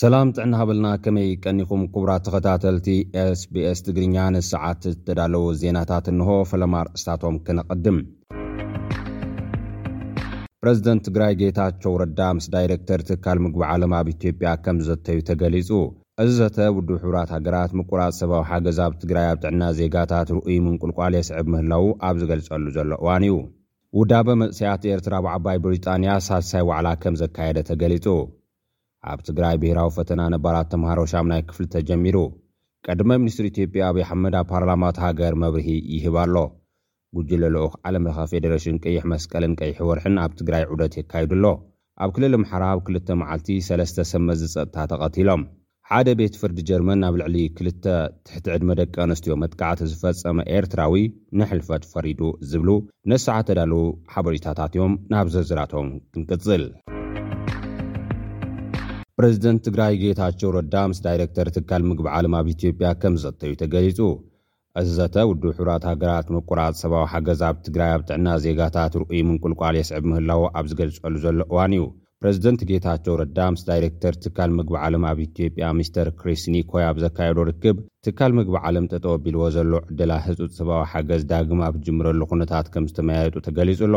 ሰላም ጥዕና ሃበልና ከመይ ቀኒኹም ኩቡራት ተኸታተልቲ sbs ትግርኛ ንሰዓት ዝተዳለዉ ዜናታት እንሆ ፈለማ ኣርእስታቶም ክነቐድም ፕረዚደንት ትግራይ ጌታቸው ረዳ ምስ ዳይረክተር ትካል ምግቢ ዓለም ኣብ ኢትዮጵያ ከም ዘተዩ ተገሊጹ እዚ ዘተ ውድብ ሕቡራት ሃገራት ምቁራጽ ሰብኣዊ ሓገዝ ኣብ ትግራይ ኣብ ጥዕና ዜጋታት ርኡይ ምንቁልቋል የስዕብ ምህላዉ ኣብ ዝገልጸሉ ዘሎ እዋን እዩ። ውዳበ መጽሰያት ኤርትራ ኣብ ዓባይ ብሪጣንያ ሳልሳይ ዋዕላ ከም ዘካየደ ተገሊጹ። ኣብ ትግራይ ብሄራዊ ፈተና ነባራት ተምሃሮ ሻምናይ ክፍሊ ተጀሚሩ። ቀድመ ሚኒስትር ኢትዮጵያ ኣብይ ኣሕመድ ኣብ ፓርላማ እታ ሃገር መብርሂ ይህብ ኣሎ። ጉጅለ ልኡኽ ዓለም ለኸ ፌደሬሽን ቀይሕ መስቀልን ቀይሕ ወርሕን ኣብ ትግራይ ዑደት የካይዱ ኣሎ። ኣብ ክልል ኣምሓራ ኣብ ክልተ መዓልቲ ሰለስተ ሰብ መዚ ፀጥታ ተቐቲሎም። ሓደ ቤት ፍርዲ ጀርመን ኣብ ልዕሊ ክልተ ትሕቲ ዕድመ ደቂ ኣንስትዮ መጥቃዕቲ ዝፈፀመ ኤርትራዊ ንሕልፈት ፈሪዱ ዝብሉ ነሰዓ ተዳለዉ ሓበሬታታት እዮም። ናብ ዝርዝራቶም ክንቅፅል። ፕረዚደንት ትግራይ ጌታቸው ረዳ ምስ ዳይሬክተር ትካል ምግቢ ዓለም ኣብ ኢትዮጵያ ከምዘተዩ ተገሊፁ። እዚ ዘተ ውድብ ሕቡራት ሃገራት ምቁራጽ ሰብኣዊ ሓገዝ ኣብ ትግራይ ኣብ ጥዕና ዜጋታት ርኡይ ምንቁልቋል የስዕብ ምህላዉ ኣብ ዝገልጸሉ ዘሎ እዋን እዩ ፕረዚደንት ጌታቸው ረዳ ምስ ዳይሬክተር ትካል ምግቢ ዓለም ኣብ ኢትዮጵያ ሚስተር ክሪስ ኒኮይ ኣብ ዘካየዶ ርክብ ትካል ምግቢ ዓለም ጠጠው ኣቢልዎ ዘሎ ዕደላ ህጹጽ ሰብኣዊ ሓገዝ ዳግም ኣብ ዝጅምረሉ ኩነታት ከም ዝተመያየጡ ተገሊጹ ኣሎ።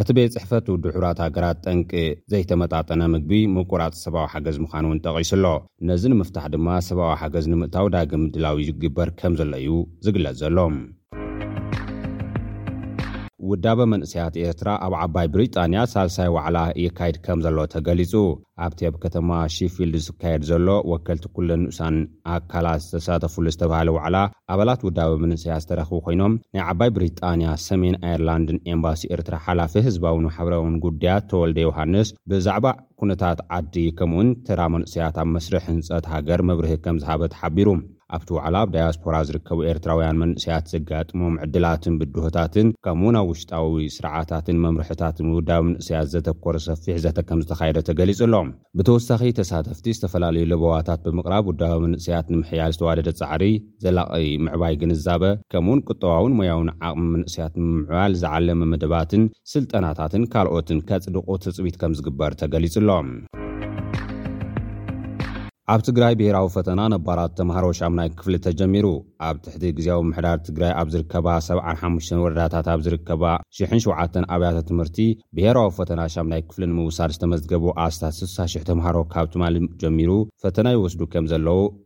እቲ ቤት ጽሕፈት ውድብ ሕቡራት ሃገራት ጠንቂ ዘይተመጣጠነ ምግቢ ምቁራጽ ሰብኣዊ ሓገዝ ምዃኑ እውን ጠቒሱ ኣሎ። ነዚ ንምፍታሕ ድማ ሰብኣዊ ሓገዝ ንምእታው ዳግም ምድላው ይግበር ከም ዘሎ እዩ ዝግለጽ ዘሎ። ውዳበ መንእሰያት ኤርትራ ኣብ ዓባይ ብሪጣንያ ሳልሳይ ዋዕላ የካይድ ከም ዘሎ ተገሊጹ። ኣብቲ ኣብ ከተማ ሺፊልድ ዝካየድ ዘሎ ወከልቲ ኩለን ንኡሳን ኣካላት ዝተሳተፍሉ ዝተብሃለ ዋዕላ፣ ኣባላት ውዳበ መንእሰያት ዝተረኽቡ ኮይኖም፣ ናይ ዓባይ ብሪጣንያ፣ ሰሜን ኣየርላንድን ኤምባሲ ኤርትራ ሓላፊ ህዝባውን ማሕበራውን ጉዳያት ተወልደ ዮውሃንስ ብዛዕባ ኩነታት ዓዲ ከምኡ'ውን ተራ መንእሰያት ኣብ መስርሕ ህንጸት ሃገር መብርሂ ከምዝሃበ ተሓቢሩ። ኣብቲ ዋዕላ ኣብ ዳያስፖራ ዝርከቡ ኤርትራውያን መንእሰያት ዘጋጥሞም ዕድላትን ብድሆታትን ከምኡ'ውን ኣብ ውሽጣዊ ስርዓታትን መምርሕታትን ምውዳብ መንእሰያት ዘተኮረ ሰፊሕ ዘተ ከምዝተኻየደ ተገሊጹ ኣሎ። ብተወሳኺ ተሳተፍቲ ዝተፈላለዩ ለበዋታት ብምቕራብ ውዳበ መንእሰያት ንምሕያል ዝተዋደደ ጻዕሪ፣ ዘላቒ ምዕባይ ግንዛበ፣ ከምኡ'ውን ቁጠባውን ሞያውን ዓቕሚ መንእሰያት ንምምዕባል ዝዓለመ መደባትን ስልጠናታትን ካልኦትን ከፅድቑ ትፅቢት ከምዝግበር ተገሊፁ'ሎ። ኣብ ትግራይ ብሄራዊ ፈተና ነባራት ተምሃሮ ሻምናይ ክፍሊ ተጀሚሩ። ኣብ ትሕቲ ግዝያዊ ምምሕዳር ትግራይ ኣብ ዝርከባ ሰብዓን ሓሙሽተን ወረዳታት ኣብ ዝርከባ ሽሕን ሸውዓተን ኣብያተ ትምህርቲ ብሄራዊ ፈተና ሻምናይ ክፍሊ ንምውሳድ ዝተመዝገቡ ኣስታት ስሳ ሽሕ ተምሃሮ ካብ ትማሊ ጀሚሩ ፈተና ይወስዱ ከምዘለዉ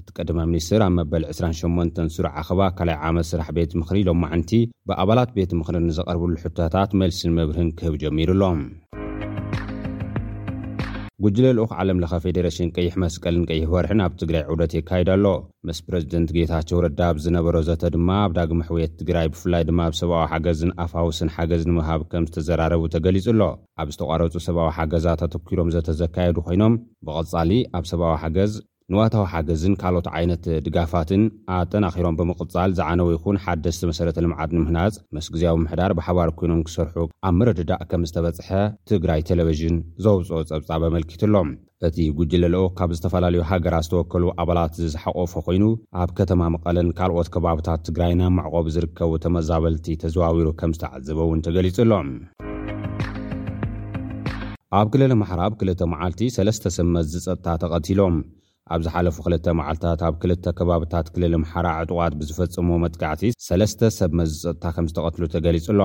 እቲ ቀዳማይ ሚኒስትር ኣብ መበል ዕስራን ሸሞንተን ስሩዕ ኣኸባ ካልኣይ ዓመት ስራሕ ቤት ምኽሪ ሎማዕንቲ ብኣባላት ቤት ምኽሪ ንዝቐርብሉ ሕቶታት መልስን መብርህን ክህብ ጀሚሩ ኣሎ። ጉጅለ ልኡኽ ዓለም ለኸ ፌዴሬሽን ቀይሕ መስቀልን ቀይሕ ወርሕን ኣብ ትግራይ ዑደት የካይድ ኣሎ። ምስ ፕረዚደንት ጌታቸው ረዳ ኣብ ዝነበሮ ዘተ ድማ ኣብ ዳግመ ሕውየት ትግራይ ብፍላይ ድማ ኣብ ሰብኣዊ ሓገዝን ኣፋውስን ሓገዝ ንምሃብ ከም ዝተዘራረቡ ተገሊፁ ኣሎ። ኣብ ዝተቋረፁ ሰብኣዊ ሓገዛት ኣተኲሮም ዘተ ዘካየዱ ኮይኖም ብቐፃሊ ኣብ ሰብኣዊ ሓገዝ፣ ንዋታዊ ሓገዝን ካልኦት ዓይነት ድጋፋትን ኣጠናኺሮም ብምቕፃል ዝዓነወ ይኹን ሓደስቲ መሰረተ ልምዓት ንምህናፅ ምስ ግዝያዊ ምምሕዳር ብሓባር ኮይኖም ክሰርሑ ኣብ ምርድዳእ ከምዝተበፅሐ ትግራይ ቴሌቪዥን ዘውፅኦ ፀብፃብ ኣመልኪቱ ኣሎ። እቲ ጉጅለ ልኡኽ ካብ ዝተፈላለዩ ሃገራት ዝተወከሉ ኣባላት ዝሓቖፈ ኮይኑ ኣብ ከተማ መቐለን ካልኦት ከባብታት ትግራይን ኣብ መዕቖቢ ዝርከቡ ተመዛበልቲ ተዘዋዊሩ ከምዝተዓዘበ እውን ተገሊፁ ኣሎ። ኣብ ክልል ኣምሓራ ኣብ ክልተ መዓልቲ ሰለስተ ሰብ መዚ ጸጥታ ተቐቲሎም። ኣብ ዝሓለፉ ክልተ መዓልታት ኣብ ክልተ ከባብታት ክልል ኣምሓራ ዕጡቓት ብዝፈጸምዎ መጥቃዕቲ ሰለስተ ሰብ መዚ ጸጥታ ከምዝተቐትሉ ተገሊጹ'ሎ።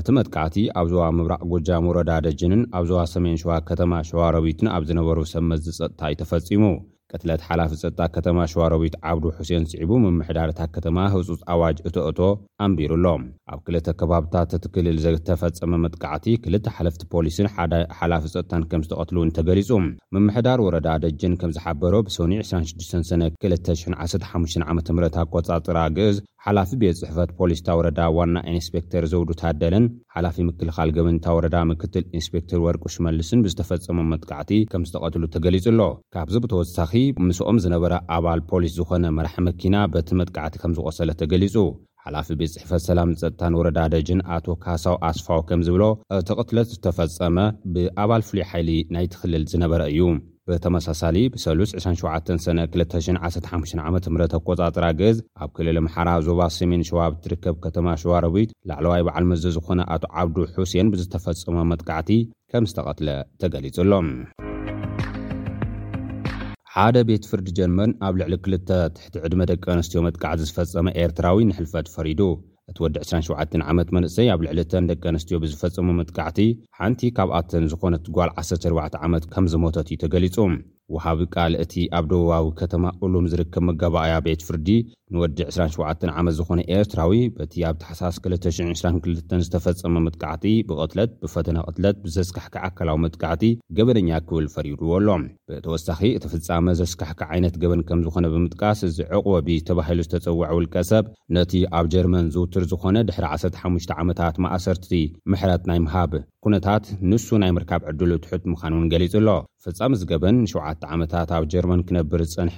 እቲ መጥቃዕቲ ኣብ ዞባ ምብራቕ ጎጃም ወረዳ ደጀንን ኣብ ዞባ ሰሜን ሸዋ ከተማ ሸዋሮቢትን ኣብ ዝነበሩ ሰብ መዚ ጸጥታ'ዩ ተፈጺሙ። ቅትለት ሓላፊ ፀጥታ ከተማ ሸዋሮቢት ዓብዱ ሑሴን ስዒቡ ምምሕዳር እታ ከተማ ህፁፅ ኣዋጅ እቶ እቶ ኣንቢሩ ኣሎ። ኣብ ክልተ ከባብታት እቲ ክልል ዝተፈፀመ መጥቃዕቲ ክልተ ሓለፍቲ ፖሊስን ሓደ ሓላፊ ፀጥታን ከምዝተቐትሉ እውን ተገሊፁ። ምምሕዳር ወረዳ ደጀን ከምዝሓበሮ ብሰኑይ ዕስራን ሽዱሽተን ሰነ ክልተ ሽሕን ዓሰርተ ሓሙሽተን ዓመተ ምህረት ኣቆፃፅራ ግእዝ፣ ሓላፊ ቤት ፅሕፈት ፖሊስ እታ ወረዳ ዋና ኢንስፔክተር ዘውዱ ታደለን ሓላፊ ምክልኻል ገበን እታ ወረዳ ምክትል ኢንስፔክተር ወርቁ ሽመልስን ብዝተፈፀሞም መጥቃዕቲ ከምዝተቐትሉ ተገሊፁ ኣሎ። ካብዚ ብተወሳኺ ምስኦም ዝነበረ ኣባል ፖሊስ ዝኾነ መራሒ መኪና በቲ መጥቃዕቲ ከምዝቖሰለ ተገሊፁ። ሓላፊ ቤት ፅሕፈት ሰላምን ፀጥታን ወረዳ ደጅን ኣቶ ካሳው ኣስፋው ከምዝብሎ እቲ ቕትለት ዝተፈፀመ ብኣባል ፍሉይ ሓይሊ ናይቲ ክልል ዝነበረ እዩ። ብተመሳሳሊ ብሰሉስ ዕስራን ሸውዓተን ሰነ ክልተ ሽሕን ዓሰርተ ሓሙሽተን ዓመተ ምህረት ኣቆፃፅራ ግእዝ ኣብ ክልል ኣምሓራ ዞባ ሰሜን ሸዋ ኣብ እትርከብ ከተማ ሸዋሮቢት ላዕለዋይ በዓል መዚ ዝኾነ ኣቶ ዓብዱ ሑሴን ብዝተፈፀመ መጥቃዕቲ ከምዝተቐትለ ተገሊፁ ኣሎ። ሓደ ቤት ፍርዲ ጀርመን ኣብ ልዕሊ ክልተ ትሕቲ ዕድመ ደቂ ኣንስትዮ መጥቃዕቲ ዝፈፀመ ኤርትራዊ ንሕልፈት ፈሪዱ። እቲ ወዲ ዕስራን ሸውዓተን ዓመት መንእሰይ ኣብ ልዕሊ እተን ደቂ ኣንስትዮ ብዝፈጸሞ መጥቃዕቲ ሓንቲ ካብኣተን ዝኾነት ጓል ዓሰርተ ኣርባዕተ ዓመት ከምዝሞተት እዩ ተገሊጹ። ወሃቢ ቃል እቲ ኣብ ደቡባዊ ከተማ ኡሉም ዝርከብ መጋባእያ ቤት ፍርዲ ንወዲ ዕስራን ሸውዓተን ዓመት ዝኾነ ኤርትራዊ በቲ ኣብ ታሕሳስ ክልተ ሽሕን ዕስራን ክልተን ዝተፈጸመ መጥቃዕቲ ብቕትለት፣ ብፈተነ ቅትለት፣ ብዘስካሕክሕ ኣካላዊ መጥቃዕቲ ገበነኛ ክብል ፈሪድዎ ኣሎ። ብተወሳኺ እቲ ፍጻመ ዘስካሕክሕ ዓይነት ገበን ከምዝኾነ ብምጥቃስ እዚ ዕቕወቢ ተባሂሉ ዝተጸውዐ ውልቀሰብ፣ ነቲ ኣብ ጀርመን ዝውቱር ዝኾነ ድሕሪ ዓሰርተ ሓሙሽተ ዓመታት ማእሰርቲ ምሕረት ናይ ምሃብ ኩነታት ንሱ ናይ ምርካብ ዕድሉ ትሑት ምዃኑ እውን ገሊጹ ኣሎ። ፈጻሚ እዚ ገበን ንሸውዓተ ዓመታት ኣብ ጀርመን ክነብር ዝጸንሐ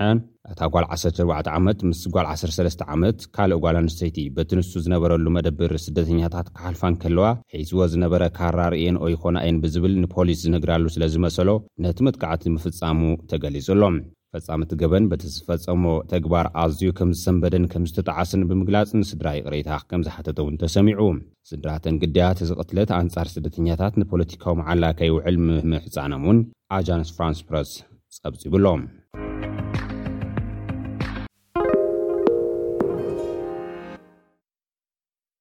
እታ ጓል ዓሰርተ ኣርባዕተ ዓመት ምስ ጓል ዓሰርተ ሰለስተ ዓመት ካልእ ጓል ኣንስተይቲ በቲ ንሱ ዝነበረሉ መደብር ስደተኛታት ክሓልፋ እንከለዋ ሒዝዎ ዝነበረ ካራ ርእየንኦ ይኾና እየን ብዝብል ንፖሊስ ዝነግራሉ ስለዝመሰሎ ነቲ መጥቃዕቲ ምፍጻሙ ተገሊጹ ኣሎ። ፈፃሚ እቲ ገበን በቲ ዝፈፀሞ ተግባር ኣዝዩ ከምዝሰንበደን ከምዝተጠዓሰን ብምግላፅ ንስድራ ይቕሬታ ከምዝሓተተ እውን ተሰሚዑ። ስድራ እተን ግዳያት እዚ ቕትለት ኣንፃር ስደተኛታት ንፖለቲካዊ መዓላ ከይውዕል ምምሕፃኖም እውን ኣጃንስ ፍራንስ ፕረስ ፀብፂቡ ኣሎ።